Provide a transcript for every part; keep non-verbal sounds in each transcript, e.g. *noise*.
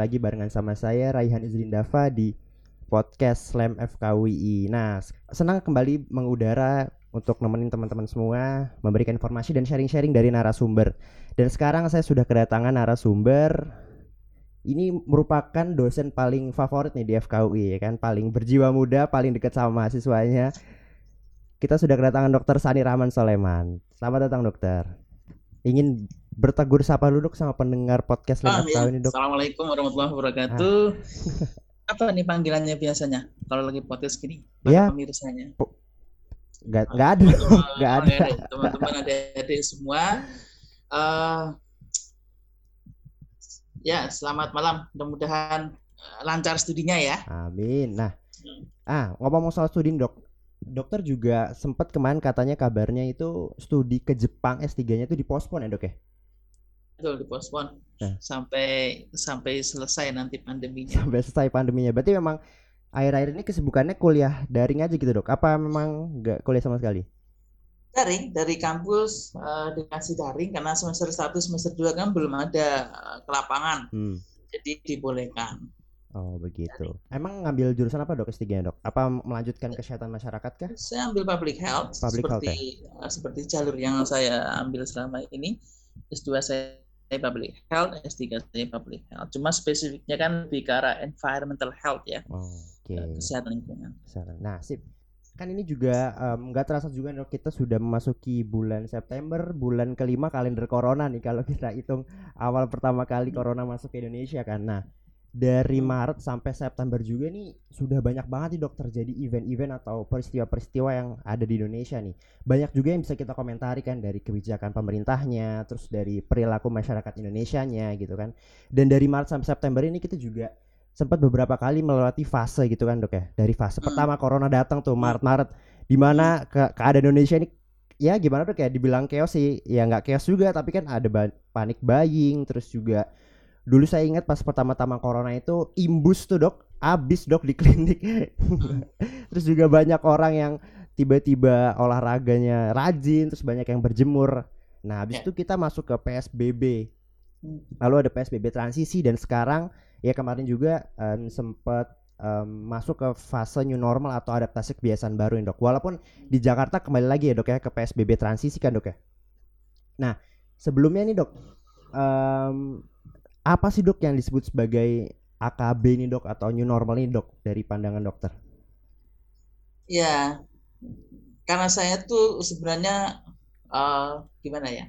lagi barengan sama saya Raihan Izrin Dava di podcast Slam FKWI Nah, senang kembali mengudara untuk nemenin teman-teman semua Memberikan informasi dan sharing-sharing dari narasumber. Dan sekarang saya sudah kedatangan narasumber. Ini merupakan dosen paling favorit nih di FKUI ya kan? Paling berjiwa muda paling dekat sama mahasiswanya. Kita sudah kedatangan dokter Sani Rahman Soleman. Selamat datang dokter. Ingin bertegur sapa dulu sama pendengar podcast Ah, Lem ya. ini dok Assalamualaikum warahmatullahi wabarakatuh. Apa nih panggilannya biasanya kalau lagi podcast gini? *laughs* Ya. Pemirsanya. nggak nggak ada Teman-teman, *laughs* nggak ada Teman-teman adik-adik semua. eh, ya, selamat malam. Mudah-mudahan eh, lancar studinya ya. amin nah ah ngomong soal studi dok dokter juga sempat kemarin katanya kabarnya itu studi ke Jepang S3-nya itu dipospon ya dok ya Betul dipospon Nah. sampai sampai selesai nanti pandeminya. sampai selesai pandeminya. Berarti memang akhir-akhir ini kesibukannya kuliah daring aja gitu dok? Apa memang nggak kuliah sama sekali? Daring dari kampus eh, dikasih daring karena semester 1 semester 2 kan belum ada eh, ke lapangan. Hmm. Jadi dibolehkan. Oh begitu. Emang ngambil jurusan apa dok S3 dok? Apa melanjutkan kesehatan masyarakat kah? Saya ambil public health Public health, ya? seperti eh, seperti jalur yang saya ambil selama ini. S2 saya public health, S3 saya public health. Cuma spesifiknya kan lebih ke arah environmental health ya, Oke. eh, kesehatan lingkungan. Ke sana. Nah sip. Kan ini juga nggak terasa juga dok kita sudah memasuki bulan September, bulan kelima kalender corona nih kalau kita hitung awal pertama kali corona masuk ke Indonesia kan. Nah dari Hmm. Maret sampai September juga nih sudah banyak banget nih dok terjadi event-event atau peristiwa-peristiwa yang ada di Indonesia nih. Banyak juga yang bisa kita komentari kan dari kebijakan pemerintahnya, terus dari perilaku masyarakat Indonesianya gitu kan. Dan dari Maret sampai September ini kita juga sempat beberapa kali melewati fase gitu kan dok ya. Dari fase Hmm. pertama corona datang tuh Maret-Maret, di mana ke keadaan Indonesia ini ya gimana dok ya dibilang chaos sih ya nggak chaos juga tapi kan ada panic buying terus juga dulu saya ingat pas pertama-tama corona itu imbus tuh dok. Abis dok di klinik. *laughs* Terus juga banyak orang yang tiba-tiba olahraganya rajin terus banyak yang berjemur. Nah habis Ya. itu kita masuk ke PSBB Hmm. lalu ada PSBB transisi dan sekarang ya kemarin juga em, sempat em, masuk ke fase new normal atau adaptasi kebiasaan baru ya dok. Walaupun di Jakarta kembali lagi ya dok ya ke PSBB transisi kan dok ya? Nah sebelumnya nih dok em, apa sih dok yang disebut sebagai AKB nih dok atau new normal nih dok dari pandangan dokter Ya, karena saya tuh sebenarnya eh, gimana ya?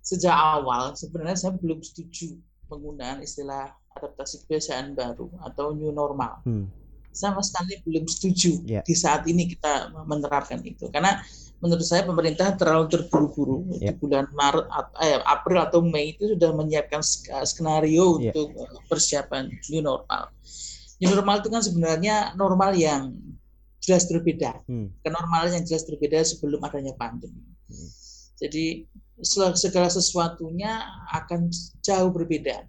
Sejak awal sebenarnya saya belum setuju penggunaan istilah adaptasi kebiasaan baru atau new normal. Hmm. sama sekali belum setuju Ya. di saat ini kita menerapkan itu karena menurut saya pemerintah terlalu terburu-buru Ya. di bulan Maret eh, April atau Mei itu sudah menyiapkan sk- skenario Ya. untuk eh, persiapan new normal. New normal itu kan sebenarnya normal yang jelas berbeda, Hmm. kenormalan yang jelas berbeda sebelum adanya pandemi. Hmm. Jadi segala sesuatunya akan jauh berbeda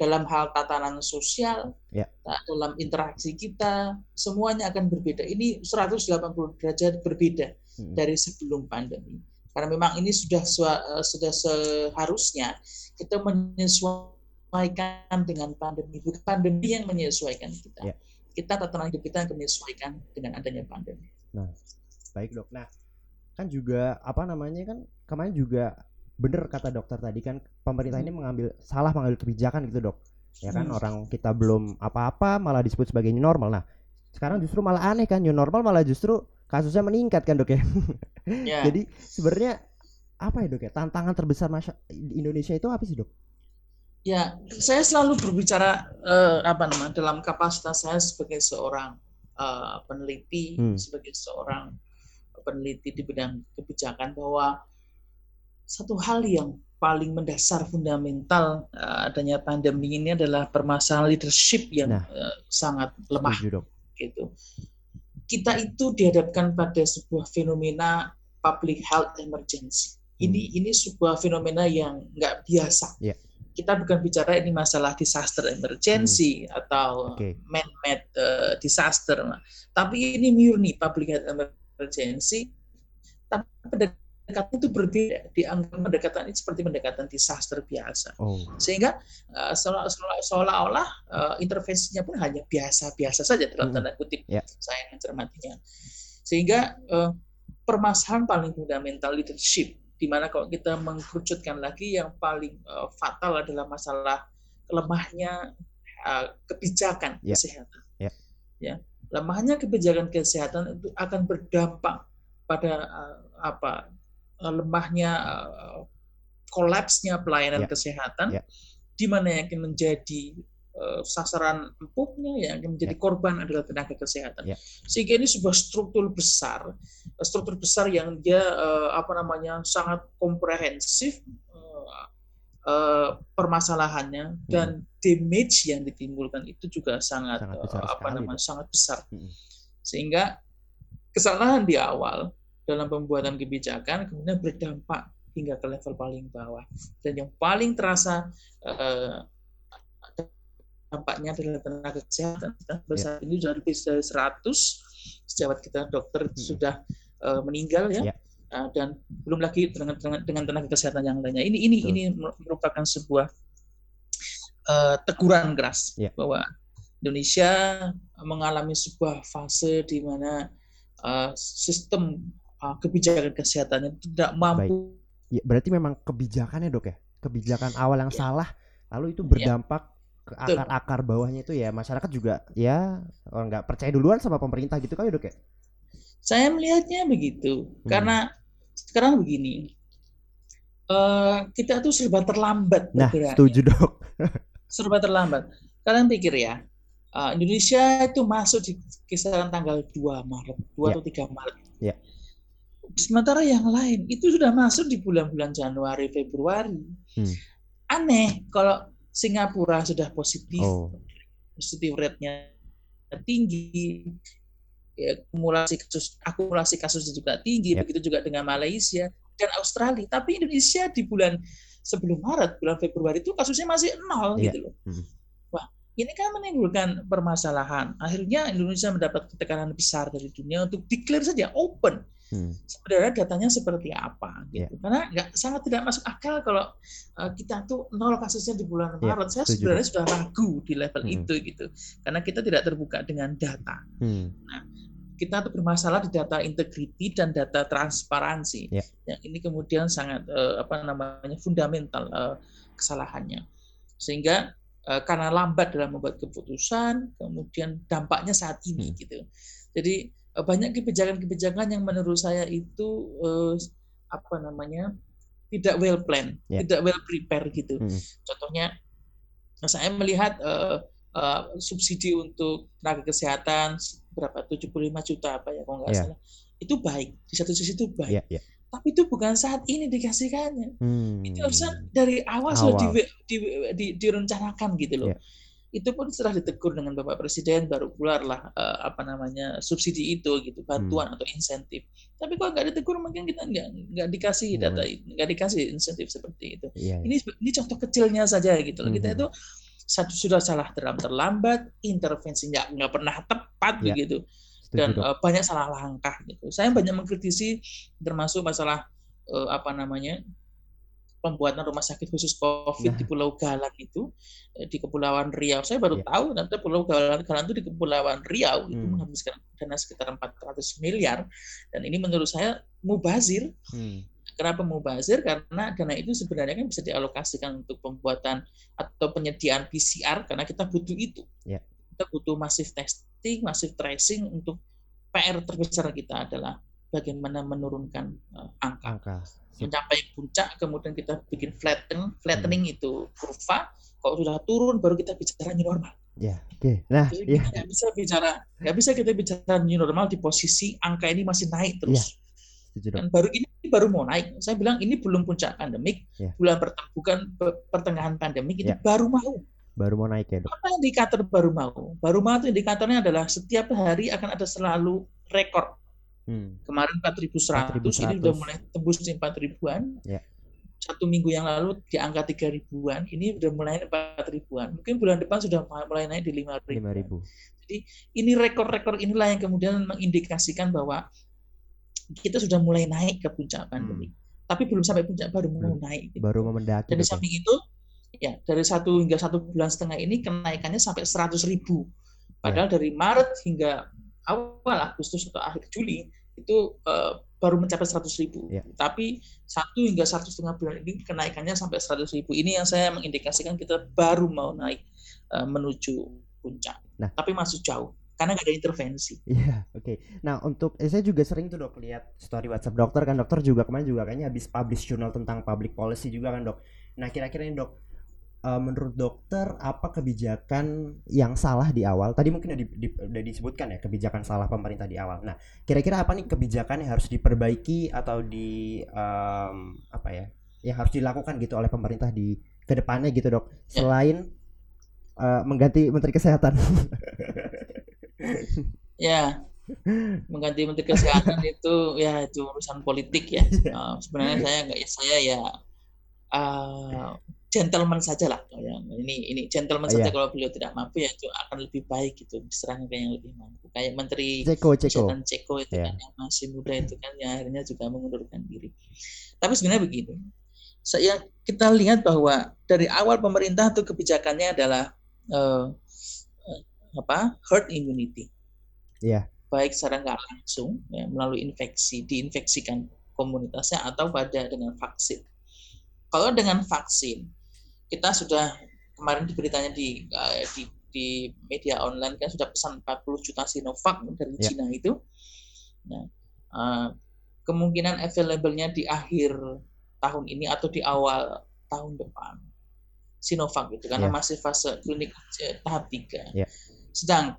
dalam hal tatanan sosial, Ya. dalam interaksi kita, semuanya akan berbeda. Ini 180 derajat berbeda Hmm. dari sebelum pandemi. Karena memang ini sudah eh, sudah seharusnya kita menyesuaikan dengan pandemi, bukan pandemi yang menyesuaikan kita. Ya. Kita tatanan hidup kita yang menyesuaikan dengan adanya pandemi. Baik dok. Nah, kan juga apa namanya kan kemarin juga bener kata dokter tadi kan pemerintah ini mengambil salah mengambil kebijakan gitu dok. Ya kan Hmm. orang kita belum apa-apa malah disebut sebagai new normal. Nah, sekarang justru malah aneh kan new normal malah justru kasusnya meningkat kan dok ya. *laughs* Ya. Jadi sebenarnya apa ya dok ya tantangan terbesar masya- di Indonesia itu apa sih dok? Ya, saya selalu berbicara eh, apa namanya dalam kapasitas saya sebagai seorang eh, peneliti, Hmm. sebagai seorang peneliti di bidang kebijakan bahwa satu hal yang paling mendasar fundamental eh, adanya pandemi ini adalah permasalahan leadership yang Nah. eh, sangat lemah gitu. Kita itu dihadapkan pada sebuah fenomena public health emergency. Ini ini sebuah fenomena yang nggak biasa. Ya. Kita bukan bicara ini masalah disaster emergency atau Oke. man-made uh, disaster, tapi ini murni public health emergency. Tapi dari pendekatan itu berbeda. Dianggap pendekatan ini seperti pendekatan disaster biasa. Oh. Sehingga uh, seolah-olah uh, intervensinya pun hanya biasa-biasa saja dalam Hmm. tanda kutip. Ya. Saya mencermatinya. Sehingga uh, permasalahan paling fundamental leadership di mana kalau kita mengkerucutkan lagi yang paling uh, fatal adalah masalah lemahnya uh, kebijakan Ya. kesehatan. Ya. ya, lemahnya kebijakan kesehatan itu akan berdampak pada uh, apa lemahnya uh, kolapsnya pelayanan Ya. kesehatan, Ya. di mana yang akan menjadi uh, sasaran empuknya, yang akan menjadi Ya. korban adalah tenaga kesehatan. Ya. Sehingga ini sebuah struktur besar, struktur besar yang dia uh, apa namanya sangat komprehensif uh, uh, permasalahannya dan damage yang ditimbulkan itu juga sangat, Sangat uh, apa sekali, namanya sangat besar. Mm. Sehingga kesalahan di awal dalam pembuatan kebijakan kemudian berdampak hingga ke level paling bawah dan yang paling terasa eh, dampaknya adalah tenaga kesehatan Ya. saat ini sudah lebih dari 100 sejawat kita dokter Hmm. sudah eh, meninggal ya Ya. Eh, dan belum lagi dengan, dengan dengan tenaga kesehatan yang lainnya ini ini Betul. ini merupakan sebuah eh, teguran keras Ya. bahwa Indonesia mengalami sebuah fase di mana uh, sistem uh, kebijakan kesehatannya tidak mampu Ya, berarti memang kebijakannya dok ya, kebijakan awal yang Ya. salah, lalu itu Ya. berdampak ke Betul. akar-akar bawahnya itu ya masyarakat juga ya orang nggak percaya duluan sama pemerintah gitu kali dok ya. Saya melihatnya begitu Hmm. karena sekarang begini, eh, kita tuh serba terlambat Nah, bergeraknya. setuju dok. serba terlambat. Kalian pikir ya, eh, Indonesia itu masuk di kisaran tanggal 2 Maret, 2 Ya. atau 3 Maret. Ya. Sementara yang lain itu sudah masuk di bulan-bulan Januari, Februari. Hmm. Aneh kalau Singapura sudah positif, Oh, positif rate-nya tinggi, ya, akumulasi kasus akumulasi kasusnya juga tinggi, Ya. begitu juga dengan Malaysia dan Australia. Tapi Indonesia di bulan sebelum Maret, bulan Februari itu kasusnya masih nol Iya. gitu loh. Hmm. Wah, ini kan menimbulkan permasalahan. Akhirnya Indonesia mendapat tekanan besar dari dunia untuk declare saja open hmm. sebenarnya datanya seperti apa gitu. Karena nggak sangat tidak masuk akal kalau uh, kita tuh nol kasusnya di bulan Ya, Maret. Saya setuju. sebenarnya sudah ragu di level Hmm. itu gitu. Karena kita tidak terbuka dengan data. Hmm. Kita tuh bermasalah di data integriti dan data transparansi. Ya. Yang ini kemudian sangat eh, apa namanya fundamental eh, kesalahannya. Sehingga eh, karena lambat dalam membuat keputusan, kemudian dampaknya saat ini Hmm. gitu. Jadi banyak kebijakan-kebijakan yang menurut saya itu eh, apa namanya tidak well planned, Ya. tidak well prepare gitu. Hmm. Contohnya saya melihat eh, eh, subsidi untuk tenaga kesehatan berapa 75 juta apa ya kalau nggak Iya. salah itu baik di satu sisi itu baik Ya, ya. tapi itu bukan saat ini dikasihkannya Hmm. itu harusnya dari awal, sudah Awal. di, di, di, direncanakan gitu loh Iya. Itu pun setelah ditegur dengan bapak presiden baru keluarlah eh, apa namanya subsidi itu gitu bantuan Hmm. atau insentif tapi kalau nggak ditegur mungkin kita nggak nggak dikasih Nggak data nggak dikasih insentif seperti itu Iya, iya. ini ini contoh kecilnya saja gitu loh. Kita itu satu sudah salah dalam terlambat, intervensinya nggak pernah tepat Ya, begitu, dan eh, banyak salah langkah gitu. Saya banyak mengkritisi termasuk masalah eh, apa namanya pembuatan rumah sakit khusus COVID Nah. di Pulau Galang itu eh, di Kepulauan Riau. Saya baru Ya. tahu ternyata Pulau Galang, Galang itu di Kepulauan Riau itu Hmm. menghabiskan dana sekitar 400 miliar dan ini menurut saya mubazir Hmm. Kenapa mubazir? Karena dana itu sebenarnya kan bisa dialokasikan untuk pembuatan atau penyediaan PCR karena kita butuh itu. Ya. Kita butuh masif testing, masif tracing untuk PR terbesar kita adalah bagaimana menurunkan uh, angka Angka. Sip. mencapai puncak kemudian kita bikin flatten flattening itu kurva kalau sudah turun baru kita bicara new normal Ya, oke. Nah, jadi ya. kita nggak bisa bicara nggak bisa kita bicara new normal di posisi angka ini masih naik terus Setuju, dok. dan baru ini baru mau naik. Saya bilang ini belum puncak pandemik, Ya. bulan perteng- bukan pe- pertengahan pandemik itu Ya. baru mau. Baru mau naik ya, dok. Apa indikator baru mau? Baru mau itu indikatornya adalah setiap hari akan ada selalu rekor. Hmm. Kemarin 4.100, 4.100. ini udah mulai tembus di 4 ribuan. Ya. Satu minggu yang lalu di angka 3 ribuan, ini udah mulai 4 ribuan. Mungkin bulan depan sudah mulai naik di 5 ribuan. 5000. Ini rekor-rekor inilah yang kemudian mengindikasikan bahwa kita sudah mulai naik ke puncak pandemi. tapi belum sampai puncak baru mau Belum. naik. Gitu. Baru memendaki. Dan di Dok, ya? samping itu, ya dari satu hingga satu bulan setengah ini kenaikannya sampai 100 ribu. Padahal dari Maret hingga awal Agustus atau akhir Juli itu eh, baru mencapai 100 ribu. Ya. Tapi satu hingga satu setengah bulan ini kenaikannya sampai 100 ribu. Ini yang saya mengindikasikan kita baru mau naik eh, menuju puncak. Nah. Tapi masih jauh karena nggak ada intervensi. Iya, oke. Nah, untuk eh, saya juga sering tuh dok lihat story WhatsApp dokter kan dokter juga kemarin juga kayaknya habis publish jurnal tentang public policy juga kan dok. Nah, kira-kira ini dok, eh, menurut dokter apa kebijakan yang salah di awal? Tadi mungkin udah, di- di- udah disebutkan ya kebijakan salah pemerintah di awal. Nah, kira-kira apa nih kebijakan yang harus diperbaiki atau di em, apa ya, yang harus dilakukan gitu oleh pemerintah di ke depannya gitu dok? Ya. Selain eh, mengganti Menteri Kesehatan. *laughs* Ya, mengganti menteri kesehatan *laughs* itu ya itu urusan politik ya. Uh, sebenarnya saya nggak saya ya uh, gentleman saja lah. Ya, ini ini gentleman Iya. saja kalau beliau tidak mampu ya itu akan lebih baik gitu diserahkan ke yang lebih mampu. Kayak menteri Ceko, Ceko. Ceko itu Iya. kan yang masih muda itu kan yang akhirnya juga mengundurkan diri. Tapi sebenarnya begini, saya kita lihat bahwa dari awal pemerintah itu kebijakannya adalah eh, eh, apa herd immunity. Iya. Baik secara nggak langsung ya, melalui infeksi, diinfeksikan komunitasnya atau pada dengan vaksin. Kalau dengan vaksin, kita sudah kemarin di beritanya di eh, di di media online kan sudah pesan 40 juta Sinovac dari Ya. Cina itu. Nah, eh, kemungkinan available-nya di akhir tahun ini atau di awal tahun depan. Sinovac itu karena Ya. masih fase klinik eh, tahap 3. Ya. Sedangkan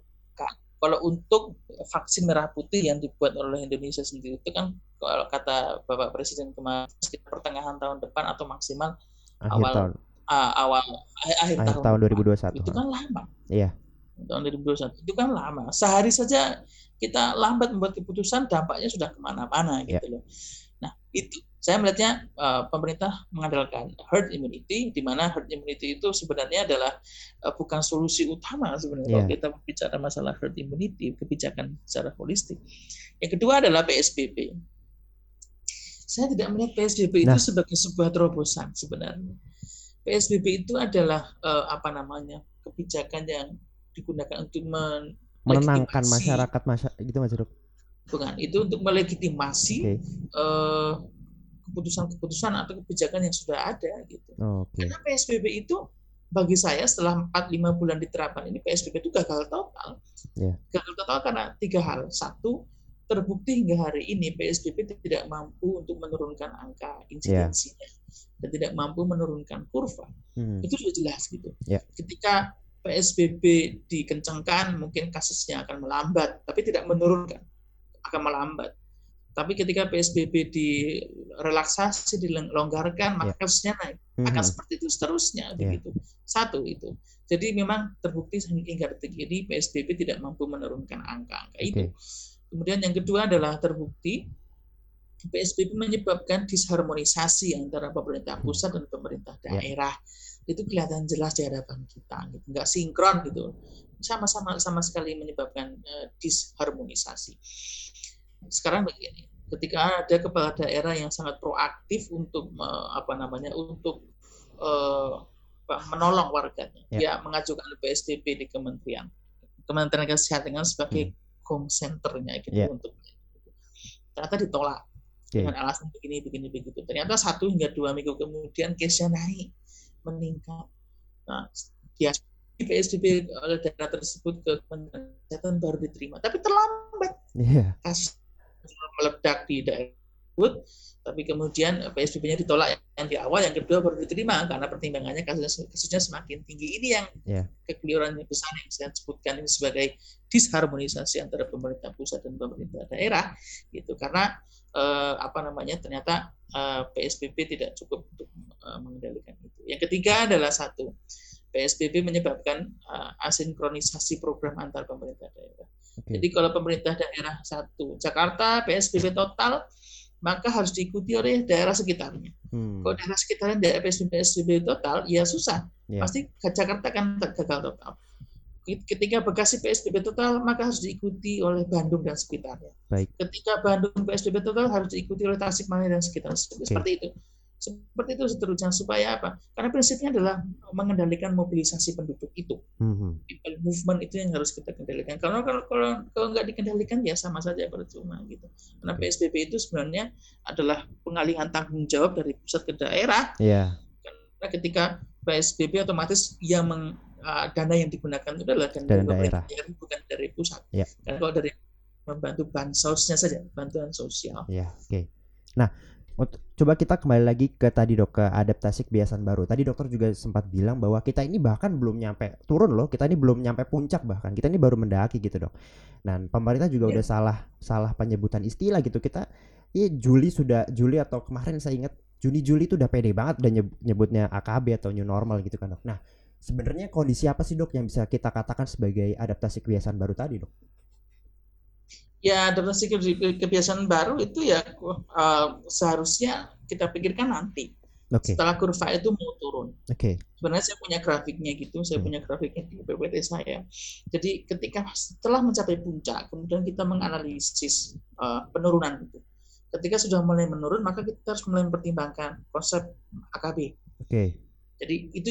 kalau untuk vaksin merah putih yang dibuat oleh Indonesia sendiri itu kan kalau kata Bapak Presiden kemarin sekitar pertengahan tahun depan atau maksimal Akhir awal tahun. Ah, awal akhir, akhir tahun, tahun depan. 2021. Itu kan lama. Iya. Tahun 2021 itu kan lama. Sehari saja kita lambat membuat keputusan, dampaknya sudah ke mana-mana Ya. gitu loh. Nah itu saya melihatnya eh, pemerintah mengandalkan herd immunity, di mana herd immunity itu sebenarnya adalah eh, bukan solusi utama sebenarnya kalau Iya. kita bicara masalah herd immunity, kebijakan secara holistik. Yang kedua adalah PSBB. Saya tidak melihat PSBB itu Nah. sebagai sebuah terobosan sebenarnya. PSBB itu adalah eh, apa namanya kebijakan yang digunakan untuk men Menenangkan masyarakat masyarakat gitu Mas Ruk. bukan itu untuk melegitimasi Oke. eh, keputusan-keputusan atau kebijakan yang sudah ada gitu. Oke. Karena PSBB itu bagi saya setelah 4-5 bulan diterapkan ini PSBB itu gagal total. Iya. Gagal total karena tiga hal. Satu, terbukti hingga hari ini PSBB tidak mampu untuk menurunkan angka insidensinya dan tidak mampu menurunkan kurva. Hmm. Itu sudah jelas gitu. Ya. Ketika PSBB dikencangkan, mungkin kasusnya akan melambat, tapi tidak menurunkan, akan melambat. Tapi ketika PSBB direlaksasi, dilonggarkan, maka Ya. kasusnya naik. Akan Mhm. seperti itu seterusnya, Ya. begitu. Satu itu. Jadi memang terbukti hingga detik ini PSBB tidak mampu menurunkan angka-angka itu. Oke. Kemudian yang kedua adalah terbukti PSBB menyebabkan disharmonisasi antara pemerintah pusat dan pemerintah Ya. daerah. Itu kelihatan jelas di hadapan kita, gitu. nggak sinkron gitu. Sama-sama sama sekali menyebabkan eh, disharmonisasi. Sekarang begini, ketika ada kepala daerah yang sangat proaktif untuk me- apa namanya untuk apa, menolong warganya, Ya. dia mengajukan PSBB di kementerian Kementerian Kesehatan sebagai home centernya gitu Ya. untuk ternyata ditolak Oke. dengan alasan begini begini begitu. Ternyata satu hingga dua minggu kemudian case-nya naik meningkat. Nah dia di PSBB oleh daerah tersebut ke Kementerian Kesehatan baru diterima. Tapi terlambat. Iya. kasus meledak di daerah tersebut. Tapi kemudian PSBB-nya ditolak yang di awal yang kedua baru diterima karena pertimbangannya kasusnya, kasusnya semakin tinggi. Ini yang Ya. kekeliruan yang besar yang saya sebutkan ini sebagai disharmonisasi antara pemerintah pusat dan pemerintah daerah gitu. Karena eh, apa namanya ternyata eh, PSBB tidak cukup untuk eh, mengendalikan itu. Yang ketiga adalah satu PSBB menyebabkan eh, asinkronisasi program antar pemerintah daerah. Oke. Jadi kalau pemerintah daerah satu Jakarta PSBB total maka harus diikuti oleh daerah sekitarnya. Hmm. Kalau daerah sekitarnya daerah PSBB, PSBB total, ya susah. Ya. Pasti Jakarta kan gagal total. Ketika Bekasi PSBB total maka harus diikuti oleh Bandung dan sekitarnya. Baik. Ketika Bandung PSBB total harus diikuti oleh Tasikmalaya dan sekitarnya. Seperti itu. Seperti itu seterusnya supaya apa? Karena prinsipnya adalah mengendalikan mobilisasi penduduk itu. Mm-hmm. People movement itu yang harus kita kendalikan. Karena kalau kalau kalau nggak dikendalikan ya sama saja percuma gitu. Karena PSBB itu sebenarnya adalah pengalihan tanggung jawab dari pusat ke daerah. Yeah. Karena ketika PSBB otomatis yang meng, uh, dana yang digunakan itu adalah dana, dana daerah. daerah bukan dari pusat. Yeah. Karena kalau dari membantu bansosnya saja, bantuan sosial. Ya, oke. Okay. Nah, coba kita kembali lagi ke tadi dok ke adaptasi kebiasaan baru. Tadi dokter juga sempat bilang bahwa kita ini bahkan belum nyampe turun loh. Kita ini belum nyampe puncak bahkan. Kita ini baru mendaki gitu dok. Dan pemerintah juga yeah. udah salah salah penyebutan istilah gitu. Kita ya Juli sudah Juli atau kemarin saya ingat Juni Juli itu udah pede banget udah nyebutnya AKB atau new normal gitu kan dok. Nah sebenarnya kondisi apa sih dok yang bisa kita katakan sebagai adaptasi kebiasaan baru tadi dok? ya adaptasi kebiasaan baru itu ya uh, seharusnya kita pikirkan nanti okay. setelah kurva itu mau turun. Okay. Sebenarnya saya punya grafiknya gitu, saya hmm. punya grafiknya di PPT saya. Jadi ketika setelah mencapai puncak, kemudian kita menganalisis uh, penurunan itu. Ketika sudah mulai menurun, maka kita harus mulai mempertimbangkan konsep AKB. Oke. Okay. Jadi itu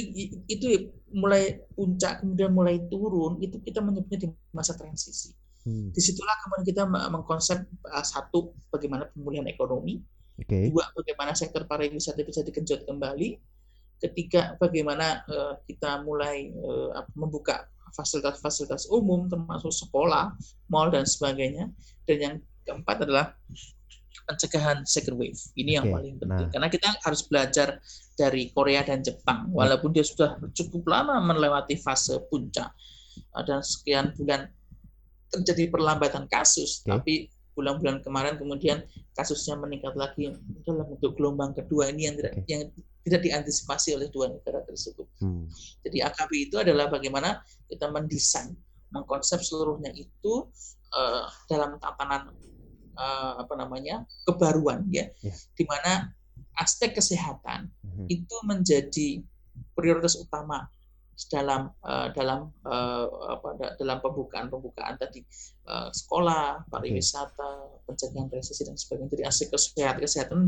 itu mulai puncak kemudian mulai turun itu kita menyebutnya di masa transisi. Hmm. Di situlah kemudian kita mengkonsep uh, satu bagaimana pemulihan ekonomi, okay. dua bagaimana sektor pariwisata bisa dikenjot kembali, ketiga bagaimana uh, kita mulai uh, membuka fasilitas-fasilitas umum termasuk sekolah, mall dan sebagainya, dan yang keempat adalah pencegahan second wave. Ini yang okay. paling penting nah. karena kita harus belajar dari Korea dan Jepang, walaupun dia sudah cukup lama melewati fase puncak dan sekian bulan terjadi perlambatan kasus, okay. tapi bulan-bulan kemarin kemudian kasusnya meningkat lagi dalam bentuk gelombang kedua ini yang tidak okay. yang tidak diantisipasi oleh dua negara tersebut. Hmm. Jadi AKB itu adalah bagaimana kita mendesain, mengkonsep seluruhnya itu uh, dalam tatanan uh, apa namanya kebaruan ya, yeah. di mana aspek kesehatan hmm. itu menjadi prioritas utama dalam uh, dalam uh, apa dalam pembukaan pembukaan tadi uh, sekolah pariwisata pencegahan resesi dan sebagainya jadi aspek kesehatan kesehatan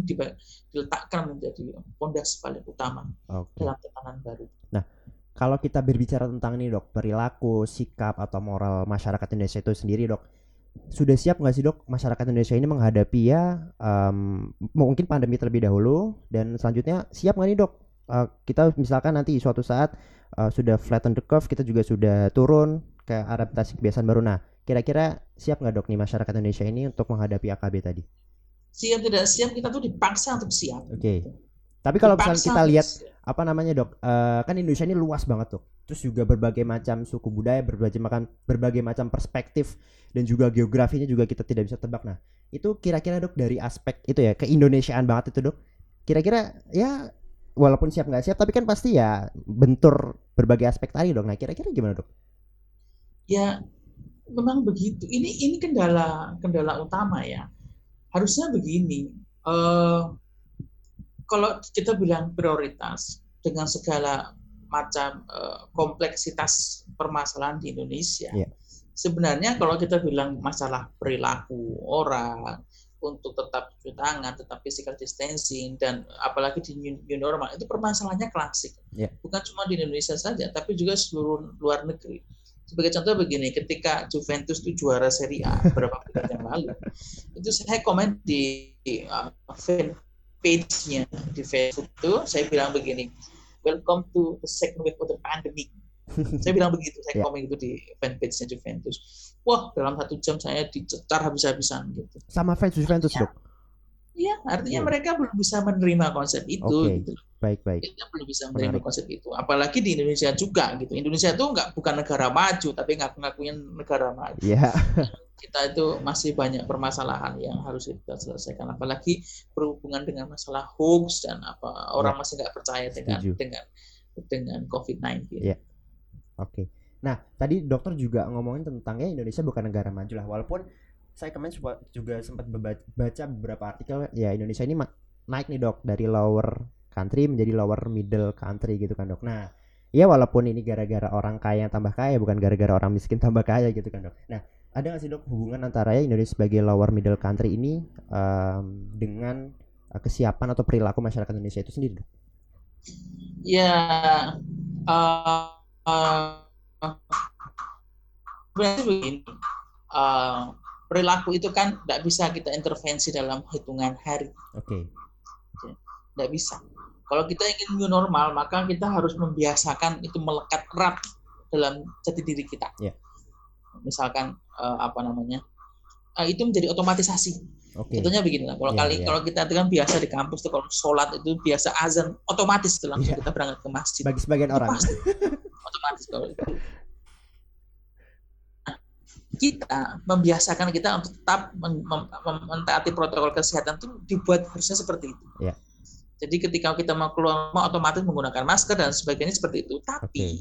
diletakkan menjadi pondasi paling utama okay. dalam tatanan baru. Nah kalau kita berbicara tentang ini dok perilaku sikap atau moral masyarakat Indonesia itu sendiri dok sudah siap nggak sih dok masyarakat Indonesia ini menghadapi ya um, mungkin pandemi terlebih dahulu? Dan selanjutnya siap nggak nih dok? Uh, kita misalkan nanti suatu saat uh, sudah flatten the curve kita juga sudah turun ke adaptasi kebiasaan baru. Nah kira-kira siap nggak dok nih masyarakat Indonesia ini untuk menghadapi AKB tadi? Siap tidak siap kita tuh dipaksa untuk siap. Oke. Okay. tapi kalau misalnya kita lihat apa namanya dok uh, kan Indonesia ini luas banget dok terus juga berbagai macam suku budaya berbagai macam berbagai macam perspektif dan juga geografinya juga kita tidak bisa tebak. Nah itu kira-kira dok dari aspek itu ya keindonesiaan banget itu dok. Kira-kira ya walaupun siap nggak siap tapi kan pasti ya bentur berbagai aspek tadi dong nah kira-kira gimana dok? Ya memang begitu. Ini ini kendala kendala utama ya. Harusnya begini uh, kalau kita bilang prioritas dengan segala macam uh, kompleksitas permasalahan di Indonesia yeah. sebenarnya kalau kita bilang masalah perilaku orang untuk tetap cuci tangan, tetap physical distancing dan apalagi di new, new normal itu permasalahannya klasik. Yeah. Bukan cuma di Indonesia saja, tapi juga seluruh luar negeri. Sebagai contoh begini, ketika Juventus itu juara Serie A *laughs* beberapa bulan yang lalu, itu saya komen di uh, fan page-nya di Facebook itu, saya bilang begini, welcome to the second wave of the pandemic *laughs* saya bilang begitu, saya yeah. komen itu di fanpage-nya Juventus. Wah, dalam satu jam saya dicecar habis-habisan gitu. Sama fans Juventus, Dok? Iya, artinya yeah. mereka belum bisa menerima konsep itu. Okay. Gitu. Baik, baik. Mereka belum bisa menerima Menarik. konsep itu. Apalagi di Indonesia juga gitu. Indonesia itu nggak bukan negara maju, tapi ngaku-ngakunya negara maju. Iya. Yeah. *laughs* kita itu masih banyak permasalahan yang harus kita selesaikan. Apalagi berhubungan dengan masalah hoax dan apa orang yeah. masih nggak percaya dengan Setuju. dengan dengan COVID-19. Yeah. Oke. Nah, tadi dokter juga ngomongin tentang ya Indonesia bukan negara maju lah. Walaupun saya kemarin juga sempat baca beberapa artikel ya Indonesia ini naik nih dok dari lower country menjadi lower middle country gitu kan dok. Nah, ya walaupun ini gara-gara orang kaya yang tambah kaya bukan gara-gara orang miskin tambah kaya gitu kan dok nah ada nggak sih dok hubungan antara ya Indonesia sebagai lower middle country ini um, dengan uh, kesiapan atau perilaku masyarakat Indonesia itu sendiri dok? Ya, uh, uh, berarti begini, uh, perilaku itu kan tidak bisa kita intervensi dalam hitungan hari. Oke. Okay. Tidak bisa. Kalau kita ingin new normal, maka kita harus membiasakan itu melekat erat dalam jati diri kita. Yeah misalkan uh, apa namanya uh, itu menjadi otomatisasi. Okay. Contohnya begini lah, kalau yeah, kali yeah. kalau kita itu kan biasa di kampus tuh kalau sholat itu biasa azan otomatis tuh langsung yeah. kita berangkat ke masjid. Bagi sebagian itu orang. Pasti, *laughs* otomatis kalau itu. Kita membiasakan kita untuk tetap mentaati protokol kesehatan itu dibuat harusnya seperti itu. Yeah. Jadi ketika kita mau keluar mau otomatis menggunakan masker dan sebagainya seperti itu. Tapi okay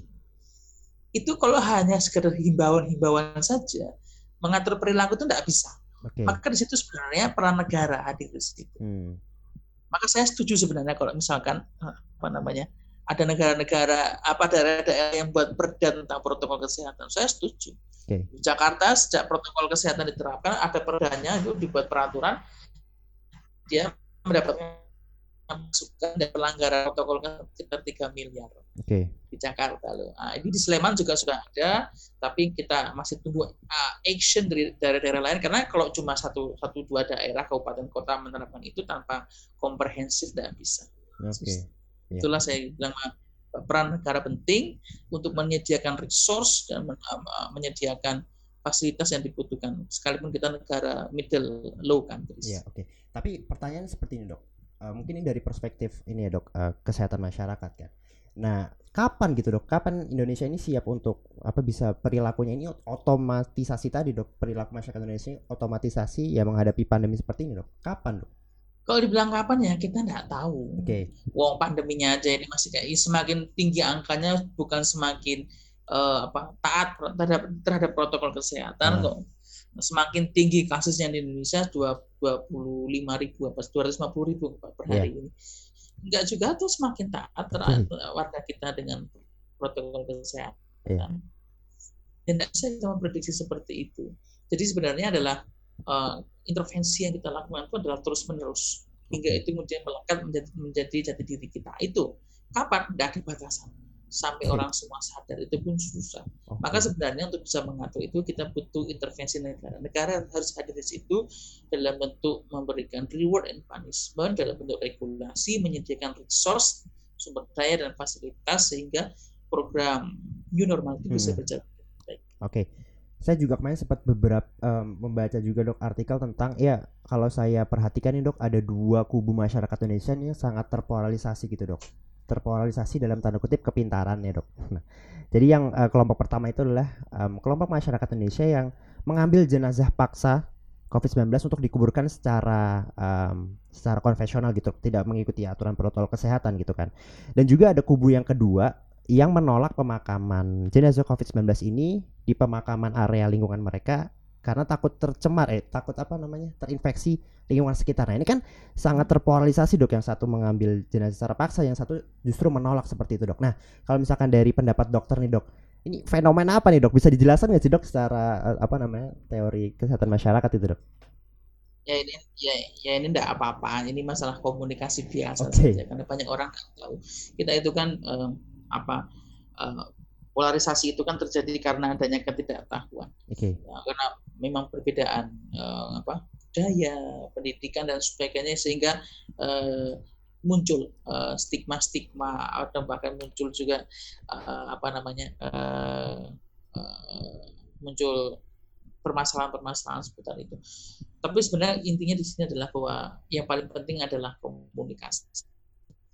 itu kalau hanya sekedar himbauan-himbauan saja, mengatur perilaku itu tidak bisa. Okay. Maka di situ sebenarnya peran negara hadir di situ. Hmm. Maka saya setuju sebenarnya kalau misalkan eh, apa namanya ada negara-negara apa daerah-daerah yang buat perda tentang protokol kesehatan, saya setuju. Okay. Di Jakarta sejak protokol kesehatan diterapkan ada perdanya itu dibuat peraturan dia mendapatkan masukan dan pelanggaran protokol sekitar 3 miliar okay. di Jakarta loh. Nah, ini di Sleman juga sudah ada, tapi kita masih tunggu uh, action dari daerah-daerah lain karena kalau cuma satu satu dua daerah kabupaten kota menerapkan itu tanpa komprehensif tidak bisa. Okay. Yeah. Itulah saya bilang peran negara penting untuk menyediakan resource dan menyediakan fasilitas yang dibutuhkan sekalipun kita negara middle low countries. Iya, oke. Okay. Tapi pertanyaan seperti ini, Dok uh, mungkin ini dari perspektif ini ya dok uh, kesehatan masyarakat kan. Nah kapan gitu dok? Kapan Indonesia ini siap untuk apa bisa perilakunya ini otomatisasi tadi dok perilaku masyarakat Indonesia ini otomatisasi ya menghadapi pandemi seperti ini dok? Kapan dok? Kalau dibilang kapan ya kita nggak tahu. Oke. Okay. Wong pandeminya aja ini masih kayak semakin tinggi angkanya bukan semakin uh, apa taat terhadap terhadap protokol kesehatan uh. kok semakin tinggi kasusnya di Indonesia dua puluh lima ribu apa dua ratus lima puluh ribu per hari yeah. ini enggak juga tuh semakin taat terhadap warga kita dengan protokol kesehatan yeah. dan tidak bisa kita memprediksi seperti itu jadi sebenarnya adalah uh, intervensi yang kita lakukan itu adalah terus menerus hingga itu kemudian melekat menjadi, menjadi jati diri kita itu kapan tidak ada batasan sampai orang semua sadar itu pun susah. Okay. Maka sebenarnya untuk bisa mengatur itu kita butuh intervensi negara. Negara harus hadir di situ dalam bentuk memberikan reward and punishment, dalam bentuk regulasi, menyediakan resource, sumber daya dan fasilitas sehingga program new normal itu hmm. bisa berjalan baik. Oke. Okay. Saya juga kemarin sempat beberapa um, membaca juga dok artikel tentang ya kalau saya perhatikan nih dok ada dua kubu masyarakat Indonesia yang sangat terpolarisasi gitu dok terpolarisasi dalam tanda kutip kepintaran ya dok. *laughs* Nah, jadi yang uh, kelompok pertama itu adalah um, kelompok masyarakat Indonesia yang mengambil jenazah paksa COVID-19 untuk dikuburkan secara um, secara konvensional gitu, tidak mengikuti aturan protokol kesehatan gitu kan. Dan juga ada kubu yang kedua yang menolak pemakaman jenazah COVID-19 ini di pemakaman area lingkungan mereka karena takut tercemar eh takut apa namanya terinfeksi lingkungan sekitar. Nah, ini kan sangat terpolarisasi dok yang satu mengambil jenazah secara paksa, yang satu justru menolak seperti itu dok. Nah kalau misalkan dari pendapat dokter nih dok, ini fenomena apa nih dok? Bisa dijelaskan nggak sih dok secara eh, apa namanya teori kesehatan masyarakat itu dok? Ya ini ya, ya ini tidak apa-apa. Ini masalah komunikasi biasa okay. saja karena banyak orang tahu. Kita itu kan uh, apa uh, polarisasi itu kan terjadi karena adanya ketidaktahuan. Okay. Ya, karena memang perbedaan uh, apa budaya, pendidikan dan sebagainya sehingga uh, muncul uh, stigma-stigma atau bahkan muncul juga uh, apa namanya uh, uh, muncul permasalahan-permasalahan seputar itu. Tapi sebenarnya intinya di sini adalah bahwa yang paling penting adalah komunikasi.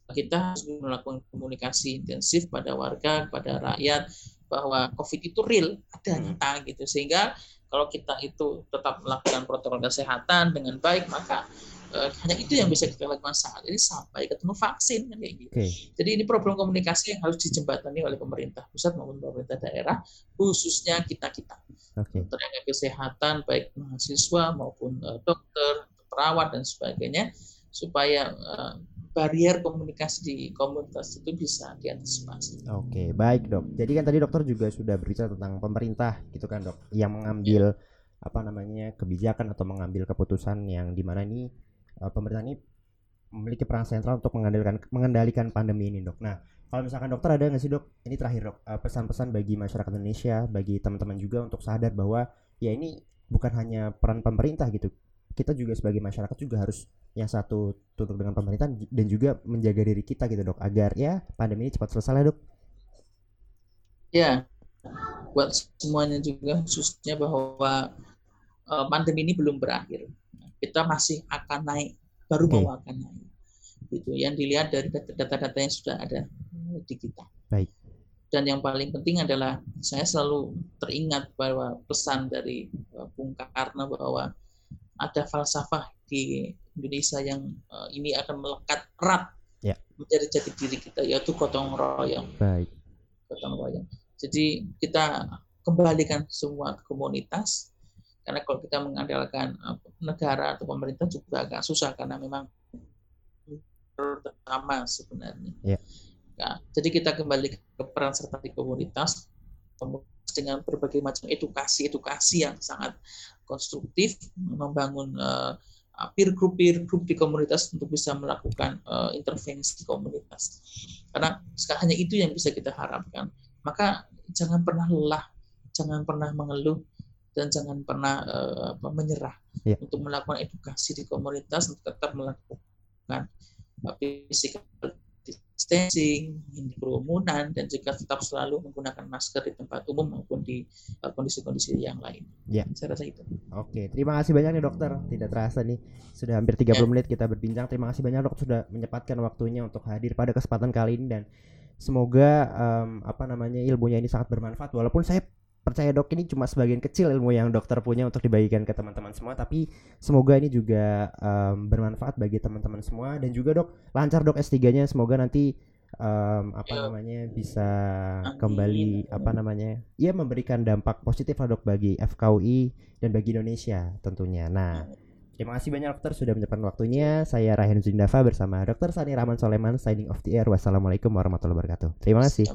Kita harus melakukan komunikasi intensif pada warga, pada rakyat bahwa COVID itu real, ada hmm. nyata gitu. Sehingga kalau kita itu tetap melakukan protokol kesehatan dengan baik, maka uh, hanya itu yang bisa kita lakukan saat ini sampai ketemu vaksin kan kayak gitu. Okay. Jadi ini problem komunikasi yang harus dijembatani oleh pemerintah pusat maupun pemerintah daerah, khususnya kita kita, okay. tenaga kesehatan baik mahasiswa maupun uh, dokter, perawat dan sebagainya, supaya uh, barrier komunikasi di komunitas itu bisa diantisipasi. Oke, baik dok. Jadi kan tadi dokter juga sudah berbicara tentang pemerintah gitu kan dok, yang mengambil apa namanya kebijakan atau mengambil keputusan yang di mana ini uh, pemerintah ini memiliki peran sentral untuk mengendalikan mengendalikan pandemi ini dok. Nah, kalau misalkan dokter ada nggak sih dok? Ini terakhir dok, uh, pesan-pesan bagi masyarakat Indonesia, bagi teman-teman juga untuk sadar bahwa ya ini bukan hanya peran pemerintah gitu, kita juga sebagai masyarakat juga harus yang satu tunduk dengan pemerintah dan juga menjaga diri kita gitu dok agar ya pandemi ini cepat selesai lah dok. Ya, buat semuanya juga khususnya bahwa uh, pandemi ini belum berakhir. Kita masih akan naik, baru okay. mau akan naik. Itu yang dilihat dari data-data yang sudah ada di kita. Baik. Dan yang paling penting adalah saya selalu teringat bahwa pesan dari uh, Bung Karno bahwa ada falsafah di Indonesia yang uh, ini akan melekat erat ya. menjadi jati diri kita yaitu gotong royong. Baik. Gotong royong. Jadi kita kembalikan semua komunitas karena kalau kita mengandalkan uh, negara atau pemerintah juga agak susah karena memang pertama sebenarnya. Ya. Ya, jadi kita kembali ke peran serta di komunitas dengan berbagai macam edukasi-edukasi yang sangat konstruktif, membangun uh, peer group peer group di komunitas untuk bisa melakukan uh, intervensi komunitas. Karena hanya itu yang bisa kita harapkan. Maka jangan pernah lelah, jangan pernah mengeluh, dan jangan pernah uh, menyerah yeah. untuk melakukan edukasi di komunitas untuk tetap melakukan uh, physical distancing, hindari kerumunan, dan juga tetap selalu menggunakan masker di tempat umum maupun di uh, kondisi-kondisi uh, yang lain. Ya. Saya rasa itu. Oke, terima kasih banyak nih dokter. Tidak terasa nih sudah hampir 30 ya. menit kita berbincang. Terima kasih banyak dok sudah menyempatkan waktunya untuk hadir pada kesempatan kali ini dan semoga um, apa namanya ilmunya ini sangat bermanfaat. Walaupun saya percaya dok ini cuma sebagian kecil ilmu yang dokter punya untuk dibagikan ke teman-teman semua tapi semoga ini juga um, bermanfaat bagi teman-teman semua dan juga dok lancar dok S3-nya semoga nanti um, apa ya. namanya bisa kembali apa namanya ya memberikan dampak positif lah dok bagi FKUI dan bagi Indonesia tentunya nah Terima kasih banyak dokter sudah menyempatkan waktunya. Saya Raihan Zindava bersama Dokter Sani Rahman Soleman signing off the air. Wassalamualaikum warahmatullahi wabarakatuh. Terima kasih.